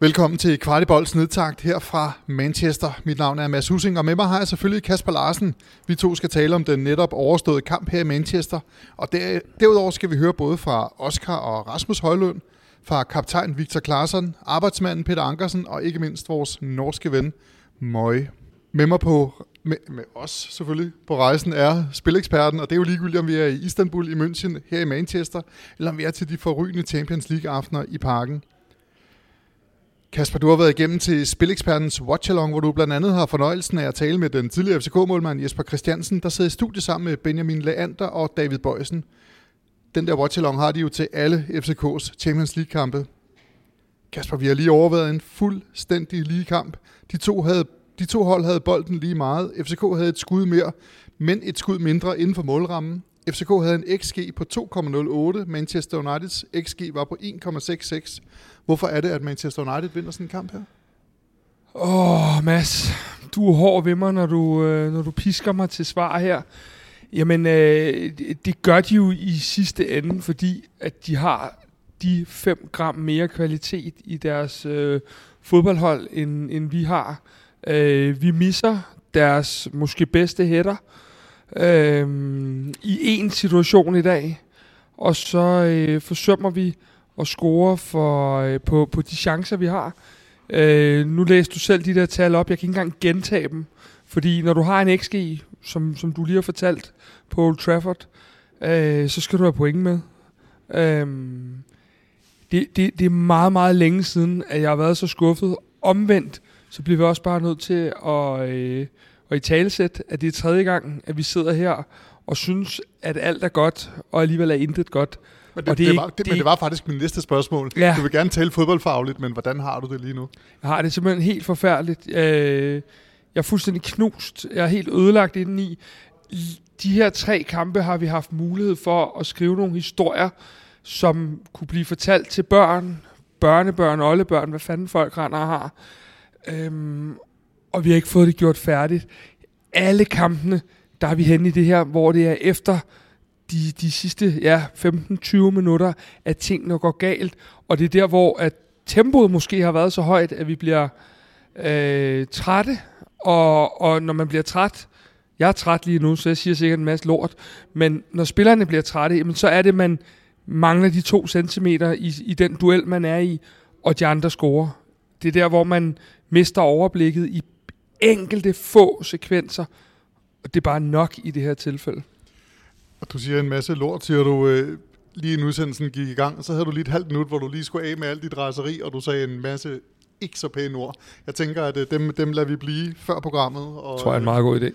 Velkommen til Kvartibolds nedtagt her fra Manchester. Mit navn er Mads Husing, og med mig har jeg selvfølgelig Kasper Larsen. Vi to skal tale om den netop overståede kamp her i Manchester. Og der, derudover skal vi høre både fra Oscar og Rasmus Højlund, fra kaptajn Victor Klaarsson, arbejdsmanden Peter Ankersen og ikke mindst vores norske ven Møje. Med mig på med, med os selvfølgelig på rejsen er spileksperten, og det er jo ligegyldigt, om vi er i Istanbul, i München, her i Manchester, eller om vi er til de forrygende Champions League-aftener i parken. Kasper, du har været igennem til Spilekspertens Watchalong, hvor du blandt andet har fornøjelsen af at tale med den tidligere FCK-målmand Jesper Christiansen, der sidder i studiet sammen med Benjamin Leander og David Bøjsen. Den der Watchalong har de jo til alle FCK's Champions League-kampe. Kasper, vi har lige overvejet en fuldstændig lige kamp. De to, havde, de to hold havde bolden lige meget. FCK havde et skud mere, men et skud mindre inden for målrammen. FCK havde en XG på 2,08, Manchester Uniteds XG var på 1,66. Hvorfor er det, at Manchester United vinder sådan en kamp her? Åh, oh, Mads, du er hård ved mig, når du, øh, når du pisker mig til svar her. Jamen, øh, det gør de jo i sidste ende, fordi at de har de 5 gram mere kvalitet i deres øh, fodboldhold, end, end vi har. Øh, vi misser deres måske bedste hætter øh, Øhm, i en situation i dag, og så øh, forsømmer vi at score for, øh, på, på de chancer, vi har. Øh, nu læste du selv de der tal op. Jeg kan ikke engang gentage dem. Fordi når du har en XG, som, som du lige har fortalt på Old Trafford, øh, så skal du have point med. Øh, det, det, det er meget, meget længe siden, at jeg har været så skuffet. Omvendt, så bliver vi også bare nødt til at, øh, at i talesæt, at det er tredje gang, at vi sidder her og synes, at alt er godt, og alligevel er intet godt. Men det, og det, det, var, det, det, men det var faktisk min næste spørgsmål. Ja. Du vil gerne tale fodboldfagligt, men hvordan har du det lige nu? Jeg har det simpelthen helt forfærdeligt. Øh, jeg er fuldstændig knust. Jeg er helt ødelagt indeni. De her tre kampe har vi haft mulighed for at skrive nogle historier, som kunne blive fortalt til børn, børnebørn, oldebørn, hvad fanden folk render og har. Øhm, og vi har ikke fået det gjort færdigt. Alle kampene, der er vi henne i det her, hvor det er efter de, de sidste ja, 15-20 minutter, at tingene går galt. Og det er der, hvor at tempoet måske har været så højt, at vi bliver øh, trætte. Og, og når man bliver træt, jeg er træt lige nu, så jeg siger sikkert en masse lort, men når spillerne bliver trætte, jamen, så er det, man mangler de to centimeter i, i den duel, man er i, og de andre scorer. Det er der, hvor man mister overblikket i enkelte få sekvenser, og det er bare nok i det her tilfælde. Og du siger en masse lort, siger du, øh, lige inden udsendelsen gik i gang, så havde du lige et halvt minut, hvor du lige skulle af med alt dit raseri, og du sagde en masse ikke så pæne ord. Jeg tænker, at øh, dem, dem lader vi blive før programmet. Og, tror jeg er en meget god idé.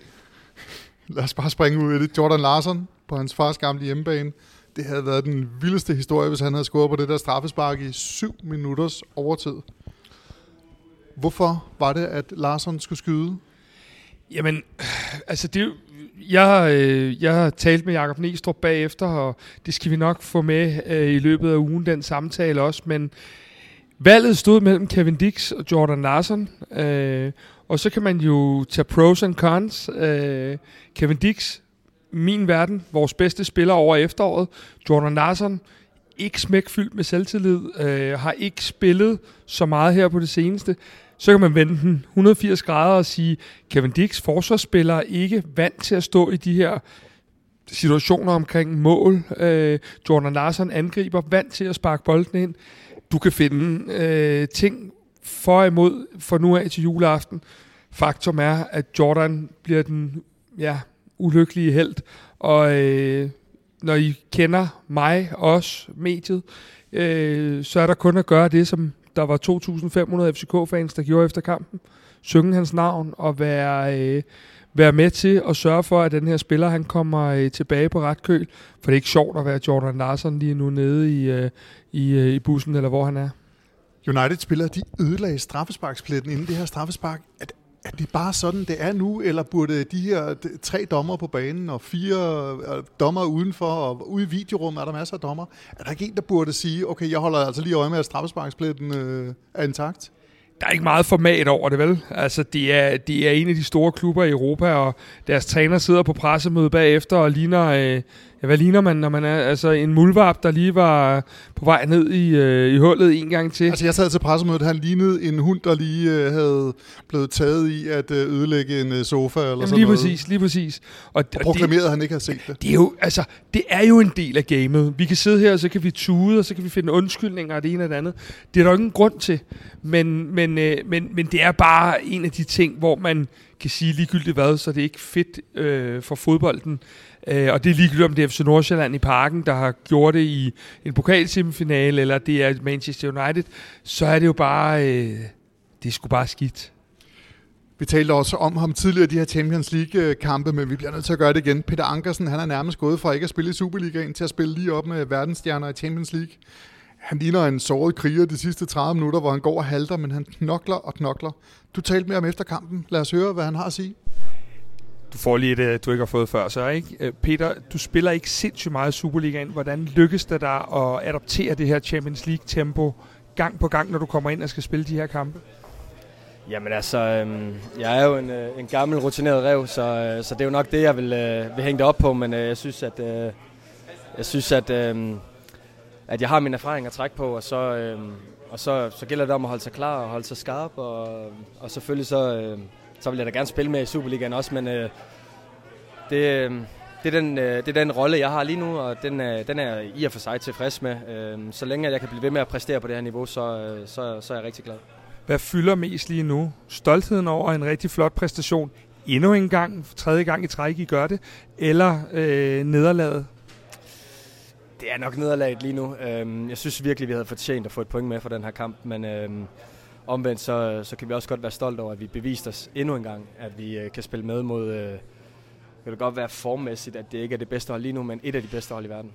Lad os bare springe ud i det. Jordan Larsen på hans fars gamle hjemmebane. Det havde været den vildeste historie, hvis han havde scoret på det der straffespark i syv minutters overtid. Hvorfor var det, at Larsson skulle skyde? Jamen, altså det, jeg, øh, jeg har talt med Jakob Næstrup bagefter, og det skal vi nok få med øh, i løbet af ugen, den samtale også, men valget stod mellem Kevin Dix og Jordan Larson, øh, og så kan man jo tage pros and cons. Øh, Kevin Dix, min verden, vores bedste spiller over efteråret. Jordan Larson, ikke smækfyldt med selvtillid, øh, har ikke spillet så meget her på det seneste så kan man vende den 180 grader og sige, Kevin Dix, forsvarsspiller, er ikke vant til at stå i de her situationer omkring mål. Øh, Jordan Larsen angriber, vant til at sparke bolden ind. Du kan finde øh, ting for og imod for nu af til juleaften. Faktum er, at Jordan bliver den ja, ulykkelige held, og øh, når I kender mig, os, mediet, øh, så er der kun at gøre det, som der var 2.500 FCK-fans, der gjorde efter kampen. Synge hans navn og være, øh, være med til at sørge for, at den her spiller han kommer øh, tilbage på ret køl. For det er ikke sjovt at være Jordan Larsen lige nu nede i, øh, i, øh, i bussen, eller hvor han er. United-spillere, de ødelagde straffesparkspletten inden det her straffespark. At er det bare sådan, det er nu, eller burde de her tre dommer på banen og fire øh, dommer udenfor, og ude i videorummet er der masser af dommer. Er der ikke en, der burde sige, okay, jeg holder altså lige øje med, at straffesparkspletten øh, er intakt? Der er ikke meget format over det, vel? Altså, det er, det er en af de store klubber i Europa, og deres træner sidder på pressemøde bagefter og ligner øh, Ja, hvad ligner man, når man er altså en mulvarp, der lige var på vej ned i, øh, i hullet en gang til? Altså, jeg sad til pressemødet, han lignede en hund, der lige øh, havde blevet taget i at øh, ødelægge en øh, sofa eller Jamen, sådan lige noget. præcis, lige præcis. Og, Og proklamerede, at han ikke havde set det. det er jo, altså, det er jo en del af gamet. Vi kan sidde her, og så kan vi tude, og så kan vi finde undskyldninger og det ene og det andet. Det er der jo ingen grund til. Men, men, øh, men, men det er bare en af de ting, hvor man kan sige ligegyldigt hvad, så det er ikke fedt øh, for fodbolden. Øh, og det er ligegyldigt, om det er FC Nordsjælland i parken, der har gjort det i en pokalsemifinale, eller det er Manchester United, så er det jo bare, øh, det er sgu bare skidt. Vi talte også om ham tidligere, de her Champions League-kampe, men vi bliver nødt til at gøre det igen. Peter Ankersen, han er nærmest gået fra ikke at spille i Superligaen til at spille lige op med verdensstjerner i Champions League. Han ligner en såret kriger de sidste 30 minutter, hvor han går og halter, men han knokler og knokler. Du talte med ham efter kampen. Lad os høre, hvad han har at sige. Du får lige det, øh, du ikke har fået før, så ikke? Øh, Peter, du spiller ikke sindssygt meget Superligaen. Hvordan lykkes det dig at adoptere det her Champions League-tempo gang på gang, når du kommer ind og skal spille de her kampe? Jamen altså, øhm, jeg er jo en, øh, en gammel rutineret rev, så, øh, så det er jo nok det, jeg vil, øh, vil hænge det op på, men øh, jeg synes, at, øh, jeg synes, at, øh, at jeg har min erfaring at trække på, og så, øh, og så, så gælder det om at holde sig klar og holde sig skarp, og, og selvfølgelig så, øh, så vil jeg da gerne spille med i Superligaen også, men øh, det, øh, det, er den, øh, det er den rolle, jeg har lige nu, og den, øh, den er jeg i og for sig tilfreds med. Øh, så længe jeg kan blive ved med at præstere på det her niveau, så, øh, så, så er jeg rigtig glad. Hvad fylder mest lige nu? Stoltheden over en rigtig flot præstation. Endnu en gang, tredje gang i træk, I gør det. Eller øh, nederlaget? Det er nok nederlaget lige nu. Øhm, Jeg synes virkelig, vi havde fortjent at få et point med for den her kamp, men øhm, omvendt så, så kan vi også godt være stolte over, at vi beviste os endnu en gang, at vi øh, kan spille med mod, øh, det kan godt være formmæssigt, at det ikke er det bedste hold lige nu, men et af de bedste hold i verden.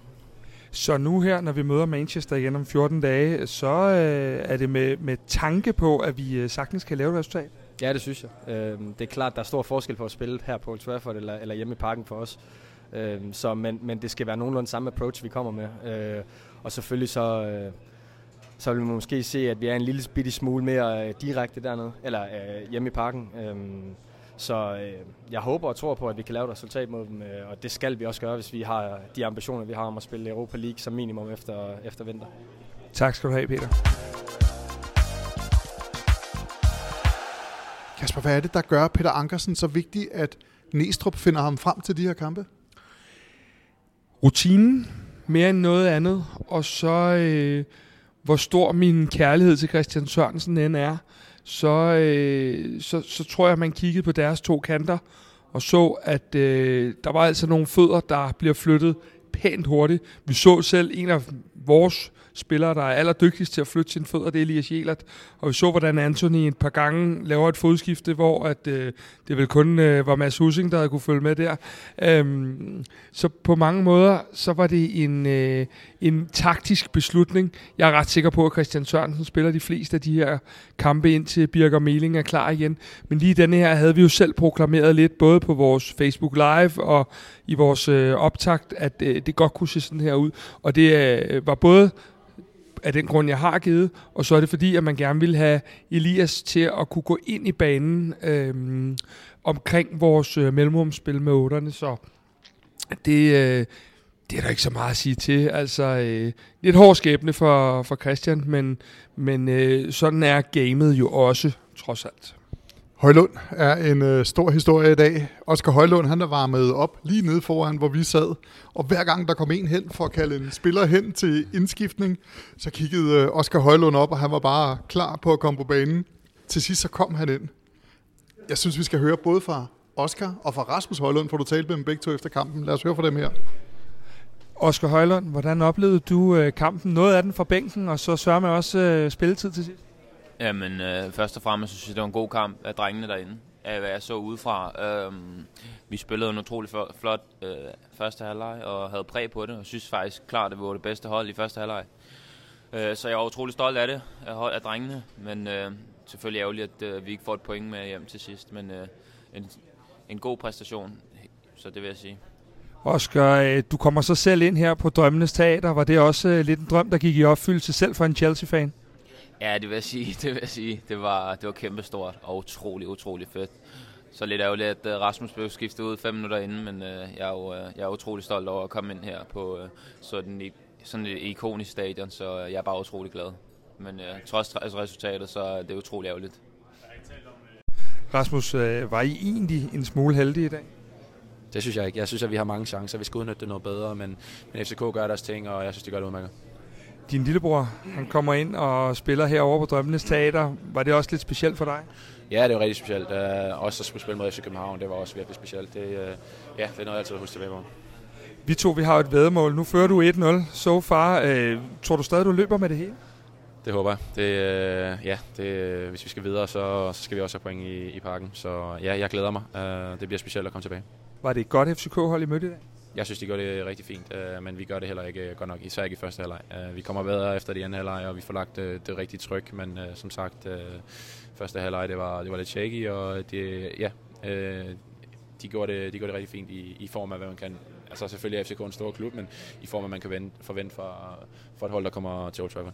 Så nu her, når vi møder Manchester igen om 14 dage, så øh, er det med, med tanke på, at vi øh, sagtens kan lave et resultat. Ja, det synes jeg. Øhm, Det er klart, der er stor forskel på at spille her på Old Trafford eller, eller hjemme i parken for os. Øhm, Så, men, men det skal være nogenlunde samme approach, vi kommer med. Øh, Og selvfølgelig så, øh, så vil vi måske se, at vi er en lille bitte smule mere øh, direkte dernede, eller øh, hjemme i parken. Øhm, Så øh, jeg håber og tror på, at vi kan lave et resultat mod dem, øh, og det skal vi også gøre, hvis vi har de ambitioner, vi har om at spille Europa League som minimum efter, efter vinter. Tak skal du have, Peter. Kasper, hvad er det, der gør Peter Ankersen så vigtig, at Næstrup finder ham frem til de her kampe? Rutinen, mere end noget andet, og så øh, hvor stor min kærlighed til Christian Sørensen end er, så, øh, så, så tror jeg, at man kiggede på deres to kanter og så, at øh, der var altså nogle fødder, der bliver flyttet pænt hurtigt. Vi så selv en af vores spillere, der er allerdygtigst til at flytte sine fødder, det er Elias Jelert. Og vi så, hvordan Anthony et par gange laver et fodskifte, hvor at, øh, det vel kun øh, var Mads Hussing, der havde kunne følge med der. Øhm, så på mange måder, så var det en, øh, en taktisk beslutning. Jeg er ret sikker på, at Christian Sørensen spiller de fleste af de her kampe, indtil Birger Meling er klar igen. Men lige denne her havde vi jo selv proklameret lidt, både på vores Facebook Live og i vores øh, optakt, at øh, det godt kunne se sådan her ud. Og det øh, var både af den grund, jeg har givet, og så er det fordi, at man gerne vil have Elias til at kunne gå ind i banen øh, omkring vores øh, mellemrumspil med otterne, så det, øh, det er der ikke så meget at sige til. Altså, øh, lidt hård skæbne for, for Christian, men, men øh, sådan er gamet jo også, trods alt. Højlund er en øh, stor historie i dag. Oscar Højlund, han er varmet op lige nede foran, hvor vi sad. Og hver gang der kom en hen for at kalde en spiller hen til indskiftning, så kiggede øh, Oscar Højlund op, og han var bare klar på at komme på banen. Til sidst så kom han ind. Jeg synes, vi skal høre både fra Oscar og fra Rasmus Højlund, for du talte med dem begge to efter kampen. Lad os høre fra dem her. Oscar Højlund, hvordan oplevede du øh, kampen? Noget af den fra bænken, og så sørger man også øh, spilletid til sidst. Jamen, øh, først og fremmest synes jeg, det var en god kamp af drengene derinde, af hvad jeg så udefra. Øh, vi spillede en utrolig flot, øh, første halvleg og havde præg på det, og synes faktisk klart, at vi var det bedste hold i første halvleg. Øh, så jeg var utrolig stolt af det, af, af drengene, men øh, selvfølgelig ærgerligt, at øh, vi ikke får et point med hjem til sidst, men øh, en, en god præstation, så det vil jeg sige. Oscar, øh, du kommer så selv ind her på Drømmenes Teater. Var det også øh, lidt en drøm, der gik i opfyldelse selv for en Chelsea-fan? Ja, det vil jeg sige. Det vil jeg sige. Det var, det var kæmpestort og utrolig, utrolig fedt. så lidt ærgerligt, at uh, Rasmus blev skiftet ud fem minutter inden, men uh, jeg, er jo, uh, jeg er utrolig stolt over at komme ind her på uh, sådan, et, sådan et ikonisk stadion, så uh, jeg er bare utrolig glad. Men uh, trods resultatet, så er det utrolig ærgerligt. Rasmus, uh, var I egentlig en smule heldige i dag? Det synes jeg ikke. Jeg synes, at vi har mange chancer. Vi skal udnytte det noget bedre, men, men FCK gør deres ting, og jeg synes, de gør det udmærket. Din lillebror, han kommer ind og spiller herovre på Drømmenes Teater. Var det også lidt specielt for dig? Ja, det var rigtig specielt. Uh, også at skulle spille mod FC København, det var også virkelig specielt. Det, uh, ja, det er noget, jeg altid husker tilbage på. Vi to, vi har et vedmål. Nu fører du 1-0 so far. Uh, tror du stadig, du løber med det hele? Det håber jeg. Det, uh, ja, det, hvis vi skal videre, så, så skal vi også have point i, i parken. Så ja, jeg glæder mig. Uh, det bliver specielt at komme tilbage. Var det et godt FCK-hold, I mødte i dag? Jeg synes, de gør det rigtig fint, øh, men vi gør det heller ikke øh, godt nok, især ikke i første halvleg. Øh, vi kommer bedre efter det anden halvleg, og vi får lagt det, det rigtige tryk, men øh, som sagt, øh, første halvleg det var, det var lidt shaky, og det, ja, øh, de gjorde, det, de gjorde det rigtig fint i, i form af, hvad man kan. Altså selvfølgelig er FCK en stor klub, men i form af, man kan vente, forvente for, for et hold, der kommer til Old Trafford.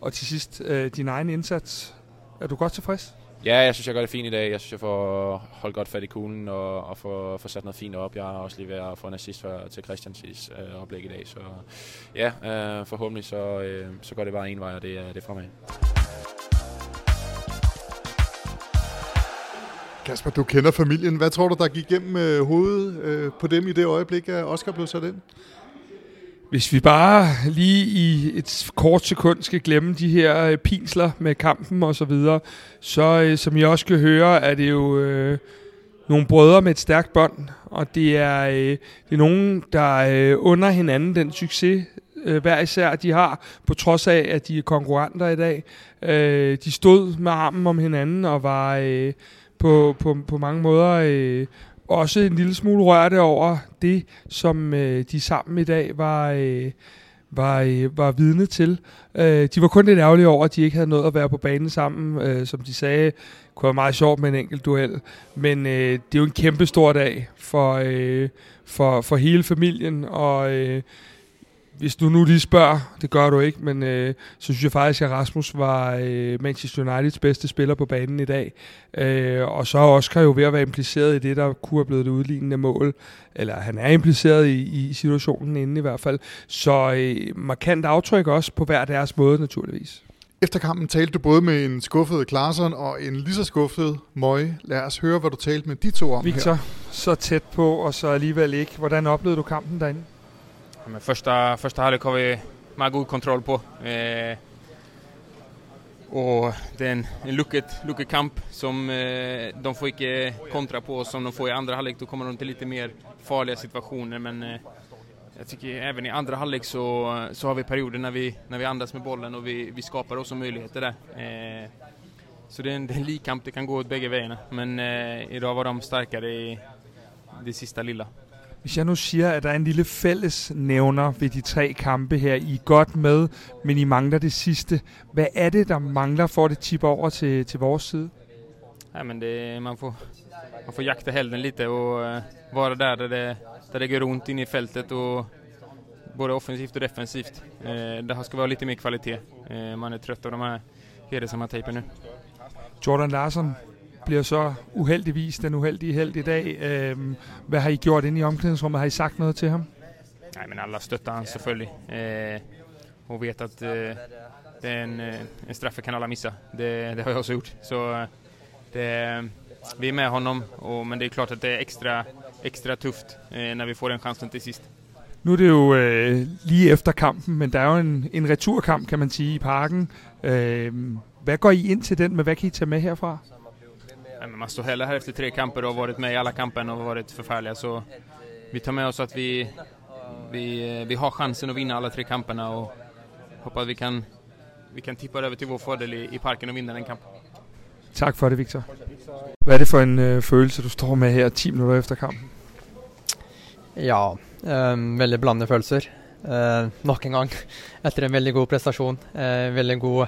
Og til sidst, øh, din egen indsats. Er du godt tilfreds? Ja, jeg synes, jeg gør det fint i dag. Jeg synes, jeg får holdt godt fat i kuglen og, og får, får sat noget fint op. Jeg har også lige været at få en assist for, til Christians øh, oplæg i dag. Så ja, øh, forhåbentlig så, øh, så går det bare en vej, og det, er, det er fremad. Kasper, du kender familien. Hvad tror du, der gik igennem øh, hovedet øh, på dem i det øjeblik, at Oscar blev sat ind? Hvis vi bare lige i et kort sekund skal glemme de her øh, pinsler med kampen og så videre, så øh, som I også kan høre, er det jo øh, nogle brødre med et stærkt bånd, og det er, øh, det er nogen, der øh, under hinanden den succes, øh, hver især de har, på trods af, at de er konkurrenter i dag. Øh, de stod med armen om hinanden og var øh, på, på, på mange måder øh, også en lille smule rørte over det, som øh, de sammen i dag var, øh, var, øh, var vidne til. Øh, de var kun lidt ærgerlige over, at de ikke havde nået at være på banen sammen. Øh, som de sagde, kunne være meget sjovt med en enkelt duel. Men øh, det er jo en kæmpe stor dag for, øh, for, for hele familien, og øh, hvis du nu lige spørger, det gør du ikke, men øh, så synes jeg faktisk, at Rasmus var øh, Manchester Uniteds bedste spiller på banen i dag. Øh, og så er Oscar jo ved at være impliceret i det, der kunne have blevet det udlignende mål. Eller han er impliceret i, i situationen inden i hvert fald. Så øh, markant aftryk også på hver deres måde naturligvis. Efter kampen talte du både med en skuffet Klaarsson og en lige så skuffet Møje. Lad os høre, hvad du talte med de to om Victor, her. så tæt på, og så alligevel ikke. Hvordan oplevede du kampen derinde? Men första, första halvlek har vi med god kontroll på. Eh, och det är en, en lucket, lucket kamp som eh, de får inte kontra på som de får i andra halvlek. Då kommer de till lite mer farliga situationer. Men eh, jag tycker även i andra halvlek så, så har vi perioder när vi, när vi andas med bollen och vi, vi skapar också möjligheter där. Eh, så det är en, det är en likkamp, det kan gå åt bägge vägarna. Men eh, idag var de starkare i det sista lilla. Hvis jeg nu siger, at der er en lille fælles nævner ved de tre kampe her, I er godt med, men I mangler det sidste. Hvad er det, der mangler for at det tipper over til, til vores side? Ja, men det, man, får, man får jakta helden lite och uh, vara där där det, där det går runt inne i fältet och både offensivt och defensivt. Uh, det här ska vara lite mer kvalitet. Uh, man är trött av de här hedersamma tejpen nu. Jordan Larsson, bliver så uheldigvis den uheldige held i dag. Øhm, hvad har I gjort inde i omklædningsrummet? Har I sagt noget til ham? Nej, men alla stöttar han selvfølgelig. Eh, och vet att eh, det är en, eh, en straffe kan alla missa. Det, det har jag också gjort. Så det, vi är med honom, och, men det är klart att det är extra, extra tufft eh, när vi får den chansen till sist. Nu er det jo øh, lige efter kampen, men der er jo en, en returkamp, kan man sige, i parken. Øh, hvad går I ind til den med? Hvad kan I tage med herfra? Men man står heller här efter tre kamper och varit med i alla kamperna och varit förfärliga så vi tar med oss att vi, vi, vi har chansen att vinna alla tre kamperna och hoppas vi kan, vi kan tippa över till vår fördel i, i parken och vinna den kampen. Tak for det, Victor. Hvad er det for en øh, følelse, du står med her 10 minutter efter kampen? Ja, um, veldig blandede følelser. Uh, nok en gang etter en veldig god prestasjon. Uh, veldig god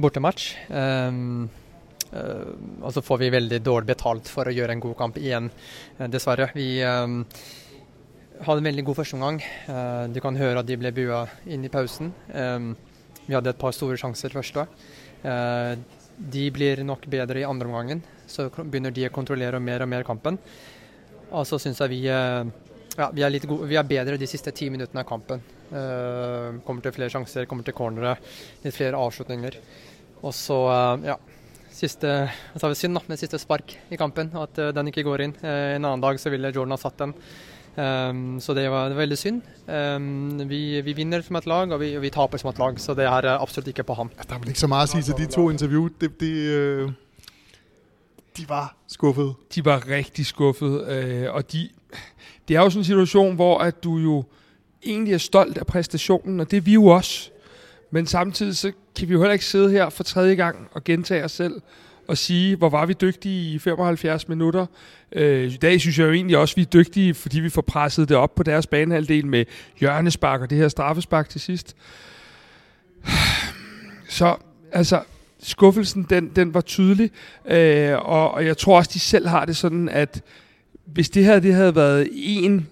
bortematch. Uh, Eh, og så får vi veldig dårlig betalt for å gjøre en god kamp igjen, uh, dessverre. Vi um, hadde en veldig god førsteomgang. Uh, du kan høre at de ble bua inn i pausen. Um, vi hadde et par store sjanser første. Uh, de blir nok bedre i andre omgangen. Så begynner de å kontrollere mer og mer kampen. Og så syns jeg vi, ja, vi, er litt gode, vi er bedre de siste ti minuttene av kampen. Uh, kommer til flere sjanser, kommer til cornere, litt flere avslutninger. Og så, uh, ja Siste så er det synd da, med siste spark i kampen, at uh, den ikke går inn. en annen dag så ville Jordan ha satt den. Um, så det var, det var, veldig synd. Um, vi, vi, vinner som et lag, og vi, og vi, taper som et lag. Så det er absolutt ikke på ham. Der er vel ikke så meget å si til de to interview. De, de, de var skuffede. De var rigtig skuffede, og de, det er jo sådan en situation, hvor at du jo egentlig er stolt af præstationen, og det er vi jo også. Men samtidig så kan vi jo heller ikke sidde her for tredje gang og gentage os selv og sige, hvor var vi dygtige i 75 minutter. Øh, I dag synes jeg jo egentlig også, at vi er dygtige, fordi vi får presset det op på deres banehalvdel med hjørnespark og det her straffespark til sidst. Så altså, skuffelsen, den, den var tydelig, øh, og, og jeg tror også, de selv har det sådan, at hvis det her det havde været en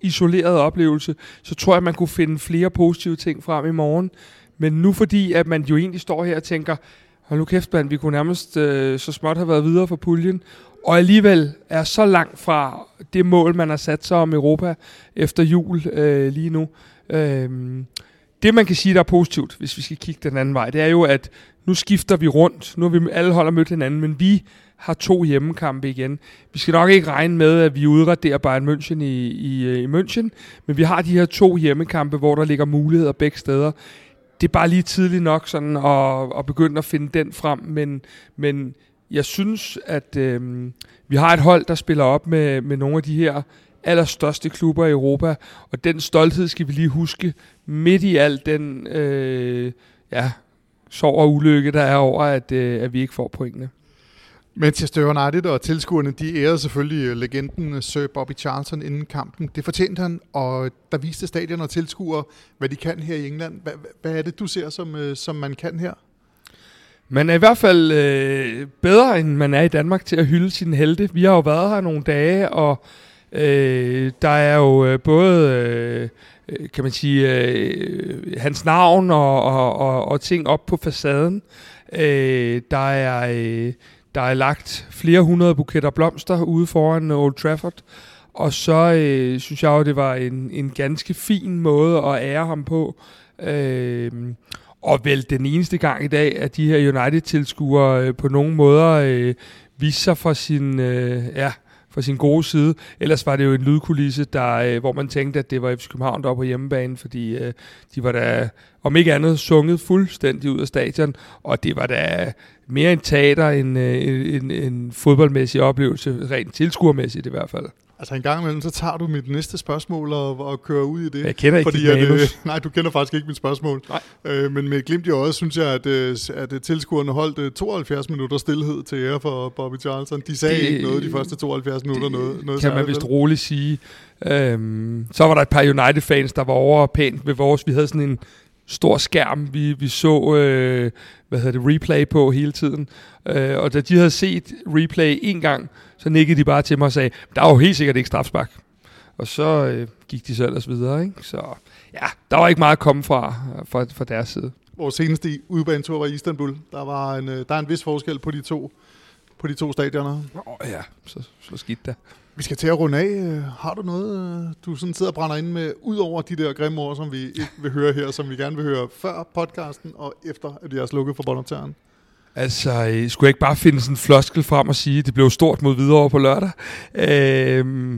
isoleret oplevelse, så tror jeg, man kunne finde flere positive ting frem i morgen. Men nu fordi, at man jo egentlig står her og tænker, hold nu kæft, man, vi kunne nærmest øh, så småt have været videre for puljen, og alligevel er så langt fra det mål, man har sat sig om Europa efter jul øh, lige nu. Øh, det, man kan sige, der er positivt, hvis vi skal kigge den anden vej, det er jo, at nu skifter vi rundt. Nu har vi alle holder mødt hinanden, men vi har to hjemmekampe igen. Vi skal nok ikke regne med, at vi udraderer Bayern München i, i, øh, i München, men vi har de her to hjemmekampe, hvor der ligger muligheder begge steder. Det er bare lige tidligt nok sådan at, at begynde at finde den frem, men, men jeg synes, at øh, vi har et hold, der spiller op med, med nogle af de her allerstørste klubber i Europa, og den stolthed skal vi lige huske midt i al den øh, ja, sorg og ulykke, der er over, at, øh, at vi ikke får pointene. Manchester United og tilskuerne, de ærede selvfølgelig øh, legenden øh, Sir Bobby Charlton inden kampen. Det fortjente han, og øh, der viste stadion og tilskuere, hvad de kan her i England. Hvad, hvad er det, du ser, som, som man kan her? Man er i hvert fald øh, bedre, end man er i Danmark til at hylde sine helte. Vi har jo været her nogle dage, og øh, der er jo både... Øh, kan man sige, øh, hans navn og, og, og, og ting op på facaden. Øh, der er øh, der er lagt flere hundrede buketter blomster ude foran Old Trafford. Og så øh, synes jeg jo, det var en, en ganske fin måde at ære ham på. Øh, og vel den eneste gang i dag, at de her United-tilskuere øh, på nogen måder øh, viser sig fra sin, øh, ja, fra sin gode side. Ellers var det jo en lydkulisse, der, øh, hvor man tænkte, at det var FC København, der var på hjemmebane, fordi øh, de var da, om ikke andet, sunget fuldstændig ud af stadion, og det var da mere en teater end øh, en, en fodboldmæssig oplevelse, rent tilskuermæssigt i hvert fald. Altså en gang imellem, så tager du mit næste spørgsmål og, og kører ud i det. Jeg kender ikke fordi, at, øh, Nej, du kender faktisk ikke mit spørgsmål. Nej. Øh, men med glimt i øjet, synes jeg, at, øh, at øh, tilskuerne holdt 72 minutter stillhed til ære for Bobby Charlton. De sagde det, ikke noget de første 72 minutter. Det, noget, noget kan man vist roligt sige. Øhm, så var der et par United-fans, der var over pænt ved vores. Vi havde sådan en stor skærm, vi, vi så øh, hvad hedder det, replay på hele tiden. Øh, og da de havde set replay en gang, så nikkede de bare til mig og sagde, der er jo helt sikkert ikke strafspark. Og så øh, gik de så ellers videre. Ikke? Så ja, der var ikke meget at komme fra, fra, fra deres side. Vores seneste udbanetur var i Istanbul. Der, var en, øh, der er en vis forskel på de to, på de to stadioner. Åh oh, ja, så, så skidt da. Vi skal til at runde af. Øh, har du noget, øh, du sådan sidder og brænder ind med, ud over de der grimme ord, som vi ikke vil høre her, som vi gerne vil høre før podcasten og efter, at jeg er slukket for båndoptageren? Altså, øh, skulle jeg ikke bare finde sådan en floskel frem og sige, at det blev stort mod videre på lørdag? Øh,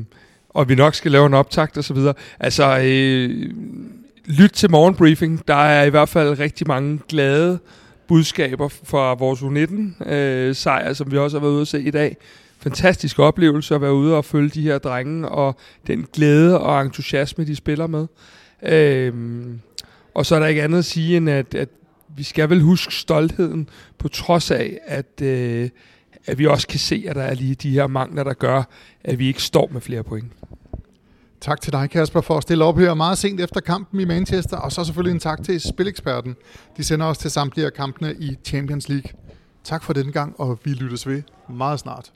og vi nok skal lave en optakt og så videre. Altså, øh, lyt til morgenbriefing. Der er i hvert fald rigtig mange glade budskaber fra vores U19-sejr, øh, som vi også har været ude at se i dag fantastisk oplevelse at være ude og følge de her drenge, og den glæde og entusiasme, de spiller med. Øhm, og så er der ikke andet at sige, end at, at vi skal vel huske stoltheden, på trods af, at, øh, at vi også kan se, at der er lige de her mangler, der gør, at vi ikke står med flere point. Tak til dig, Kasper, for at stille op her meget sent efter kampen i Manchester, og så selvfølgelig en tak til Spileksperten. De sender os til samtlige af kampene i Champions League. Tak for den gang, og vi lyttes ved meget snart.